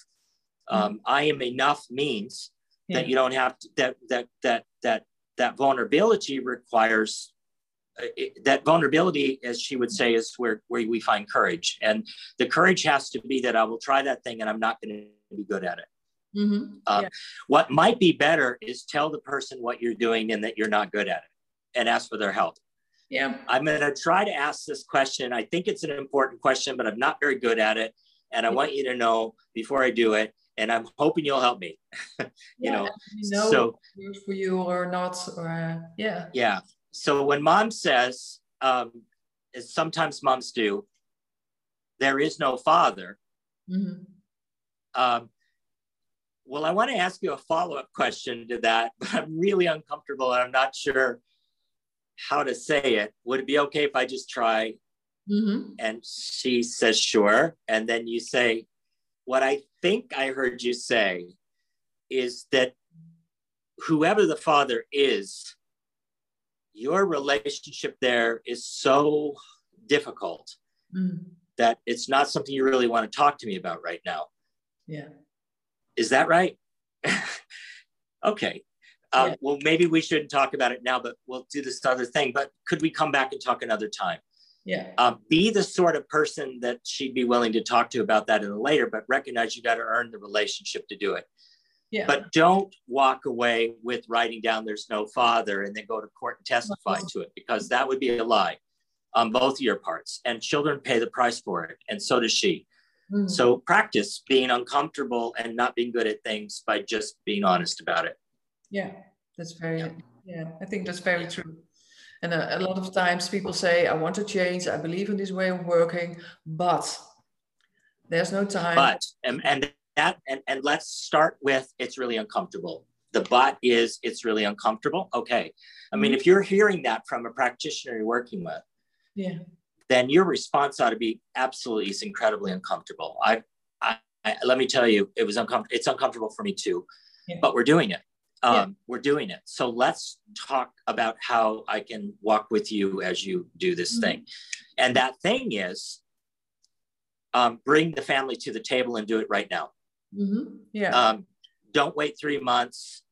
mm-hmm. um, i am enough means yeah. that you don't have to that that that that that vulnerability requires uh, that vulnerability, as she would say, is where, where we find courage. And the courage has to be that I will try that thing and I'm not going to be good at it. Mm-hmm. Uh, yeah. What might be better is tell the person what you're doing and that you're not good at it and ask for their help. Yeah. I'm going to try to ask this question. I think it's an important question, but I'm not very good at it. And I want you to know before I do it and I'm hoping you'll help me. [LAUGHS] you, yeah, know? you know, so for you or not, or uh, yeah, yeah. So when mom says, um, as sometimes moms do, there is no father. Mm-hmm. Um, well, I want to ask you a follow up question to that, but I'm really uncomfortable and I'm not sure how to say it. Would it be okay if I just try? Mm-hmm. And she says, sure. And then you say, what I think I heard you say is that whoever the father is, your relationship there is so difficult mm. that it's not something you really want to talk to me about right now. Yeah. Is that right? [LAUGHS] okay. Um, yeah. Well, maybe we shouldn't talk about it now, but we'll do this other thing. But could we come back and talk another time? Yeah. Um, be the sort of person that she'd be willing to talk to about that in a later, but recognize you got to earn the relationship to do it. Yeah. But don't walk away with writing down there's no father and then go to court and testify to it because that would be a lie on both your parts. And children pay the price for it, and so does she. Mm. So practice being uncomfortable and not being good at things by just being honest about it. Yeah, that's very, yeah, yeah I think that's very true. And a, a, lot of times people say, I want to change, I believe in this way of working, but there's no time. But, and, and that, and, and let's start with it's really uncomfortable. The but is it's really uncomfortable. Okay. I mean, if you're hearing that from a practitioner you're working with, yeah, then your response ought to be absolutely it's incredibly uncomfortable. I, I, I let me tell you, it was uncomfortable. It's uncomfortable for me too, yeah. but we're doing it um, yeah. we're doing it. So let's talk about how I can walk with you as you do this mm-hmm. thing. And that thing is um, bring the family to the table and do it right now. Mm-hmm. Yeah. Um, don't wait three months.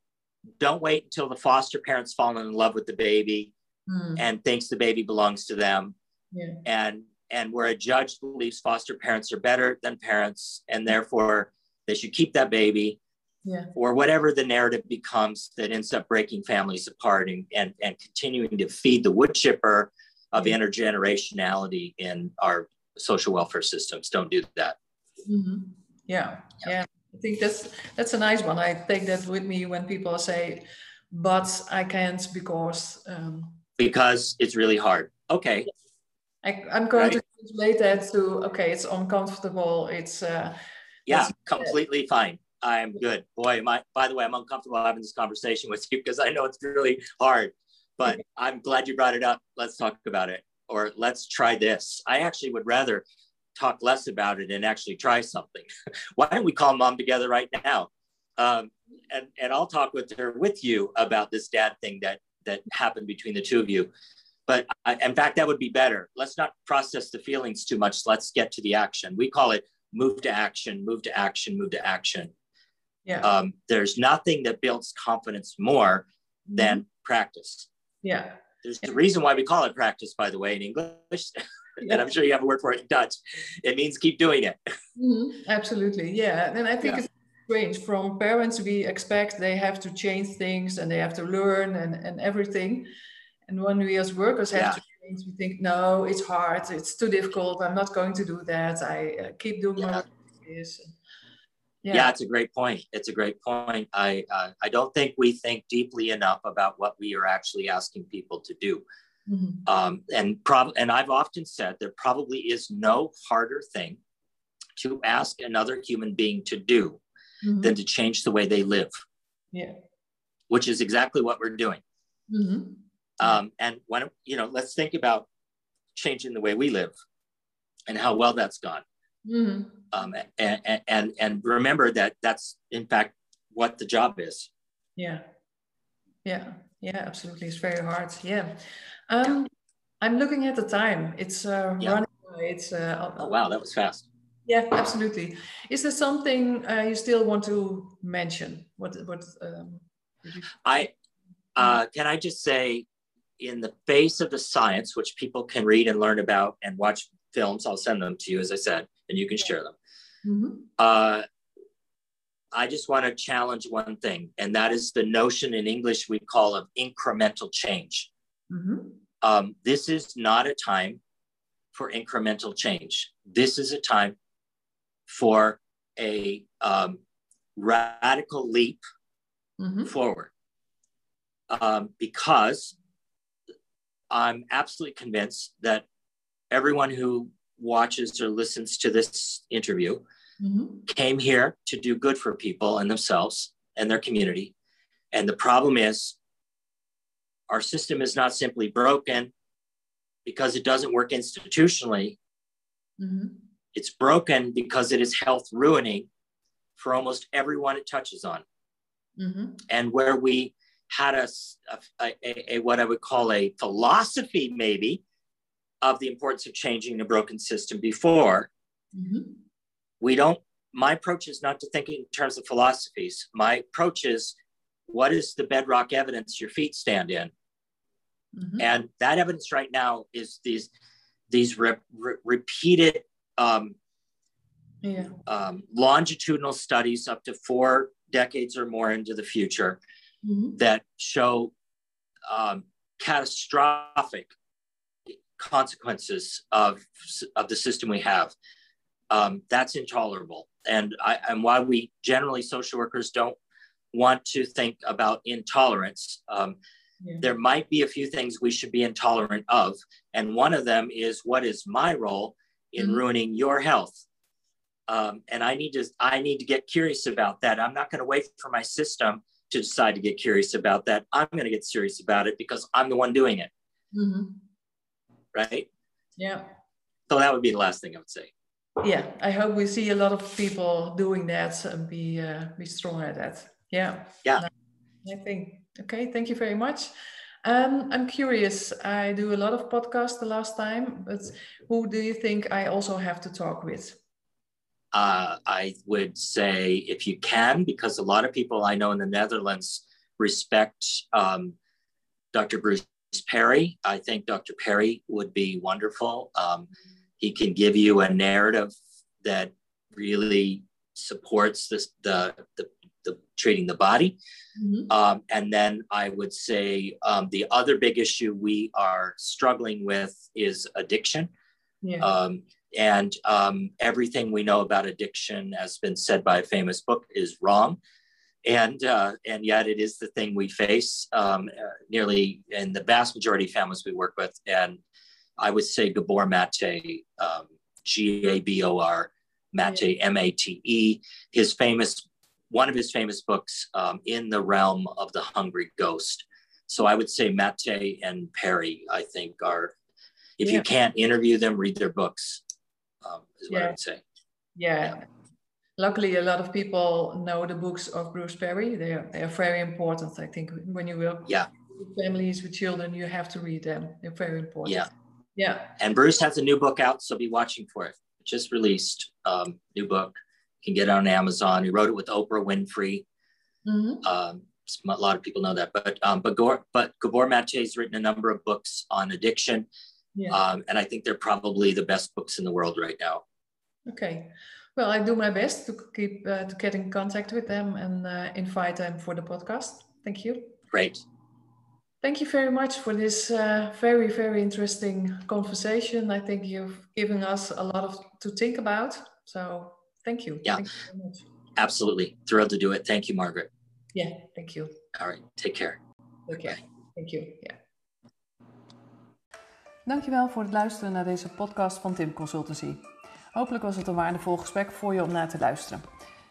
Don't wait until the foster parents fall in love with the baby mm. and thinks the baby belongs to them. Yeah. And and where a judge believes foster parents are better than parents and therefore they should keep that baby yeah. or whatever the narrative becomes that ends up breaking families apart and, and, and continuing to feed the wood chipper of yeah. intergenerationality in our social welfare systems. Don't do that. Mm-hmm. Yeah. yeah. I think that's that's a nice one. I take that with me when people say, "But I can't because." Um, because it's really hard. Okay. I, am going right. to translate that to okay. It's uncomfortable. It's uh, yeah, it's, completely fine. I'm good. Boy, my, by the way, I'm uncomfortable having this conversation with you because I know it's really hard, but [LAUGHS] I'm glad you brought it up. Let's talk about it or let's try this. I actually would rather talk less about it and actually try something. [LAUGHS] Why don't we call mom together right now? Um, and, and I'll talk with her with you about this dad thing that, that happened between the two of you. But I, in fact, that would be better. Let's not process the feelings too much. Let's get to the action. We call it move to action, move to action, move to action. Yeah. Um, there's nothing that builds confidence more than mm-hmm. practice. Yeah. There's the reason why we call it practice, by the way, in English. [LAUGHS] Yeah. and I'm sure you have a word for it in Dutch. It means keep doing it. Mm-hmm. Absolutely. Yeah. And I think yeah. it's strange from parents, we expect they have to change things and they have to learn and, and everything. And when we as workers have yeah. to change, we think, no, it's hard. It's too difficult. I'm not going to do that. I uh, keep doing yeah. this. Yeah. yeah. it's a great point. It's a great point. I uh, I don't think we think deeply enough about what we are actually asking people to do. Mm-hmm. Um, and prob- and I've often said there probably is no harder thing to ask another human being to do mm-hmm. than to change the way they live. Yeah, which is exactly what we're doing. Mm-hmm. Um, and when you know, let's think about changing the way we live and how well that's gone. Mm-hmm. Um, and, and, and remember that that's in fact what the job is. Yeah. Yeah. Yeah, absolutely. It's very hard. Yeah. Um, I'm looking at the time. It's uh, yeah. running It's uh, oh wow, that was fast. Yeah, absolutely. Is there something uh, you still want to mention? What what? Um, you... I uh, can I just say, in the face of the science, which people can read and learn about and watch films, I'll send them to you, as I said, and you can share them. Mm-hmm. Uh, I just want to challenge one thing, and that is the notion in English we call of incremental change. Mm-hmm. Um, this is not a time for incremental change. This is a time for a um, radical leap mm-hmm. forward um, because I'm absolutely convinced that everyone who watches or listens to this interview mm-hmm. came here to do good for people and themselves and their community. And the problem is, our system is not simply broken because it doesn't work institutionally. Mm-hmm. It's broken because it is health ruining for almost everyone it touches on. Mm-hmm. And where we had a, a, a, a, what I would call a philosophy, maybe, of the importance of changing a broken system before. Mm-hmm. We don't, my approach is not to think in terms of philosophies. My approach is what is the bedrock evidence your feet stand in? Mm-hmm. And that evidence right now is these these re- re- repeated um, yeah. um, longitudinal studies up to four decades or more into the future mm-hmm. that show um, catastrophic consequences of, of the system we have. Um, that's intolerable. And, I, and why we generally, social workers, don't want to think about intolerance. Um, yeah. There might be a few things we should be intolerant of. And one of them is what is my role in mm-hmm. ruining your health? Um, and I need to I need to get curious about that. I'm not going to wait for my system to decide to get curious about that. I'm going to get serious about it because I'm the one doing it. Mm-hmm. Right? Yeah. So that would be the last thing I would say. Yeah, I hope we see a lot of people doing that and be uh, be strong at that. Yeah. Yeah. I think. Okay. Thank you very much. Um, I'm curious. I do a lot of podcasts the last time, but who do you think I also have to talk with? uh, I would say if you can, because a lot of people I know in the Netherlands respect um, Dr. Bruce Perry. I think Dr. Perry would be wonderful. Um, he can give you a narrative that really supports this, the, the, the treating the body. Mm-hmm. Um, and then I would say um, the other big issue we are struggling with is addiction. Yeah. Um, and um, everything we know about addiction, as been said by a famous book, is wrong. And, uh, and yet it is the thing we face um, uh, nearly in the vast majority of families we work with. And I would say Gabor Mate, um, G A B O R, Mate, M A T E, his famous, one of his famous books, um, In the Realm of the Hungry Ghost. So I would say Mate and Perry, I think, are, if yeah. you can't interview them, read their books um, is what yeah. I would say. Yeah. yeah. Luckily, a lot of people know the books of Bruce Perry. They are, they are very important. I think when you work yeah. with families, with children, you have to read them. They're very important. Yeah. Yeah. And Bruce has a new book out, so be watching for it. Just released um, new book. You can get it on Amazon. He wrote it with Oprah Winfrey. Mm-hmm. Um, a lot of people know that, but um, but, Gore, but Gabor Mate's written a number of books on addiction yeah. Um, and I think they're probably the best books in the world right now. Okay. Well, I do my best to keep uh, to get in contact with them and uh, invite them for the podcast. Thank you. Great. Thank you very much for this uh, very, very interesting conversation. I think you've given us a lot of to think about. So thank you. Yeah, thank you absolutely. Thrilled to do it. Thank you, Margaret. Yeah, thank you. All right. Take care. Okay. Bye. Thank you. Yeah. Dankjewel voor het luisteren naar deze podcast van Tim Consultancy. Hopelijk was het een waardevol gesprek voor je om naar te luisteren.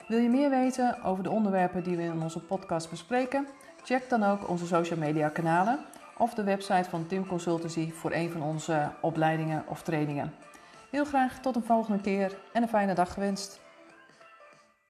Wil je meer weten over de onderwerpen die we in onze podcast bespreken? Check dan ook onze social media kanalen of de website van Tim Consultancy voor een van onze opleidingen of trainingen. Heel graag tot een volgende keer en een fijne dag gewenst.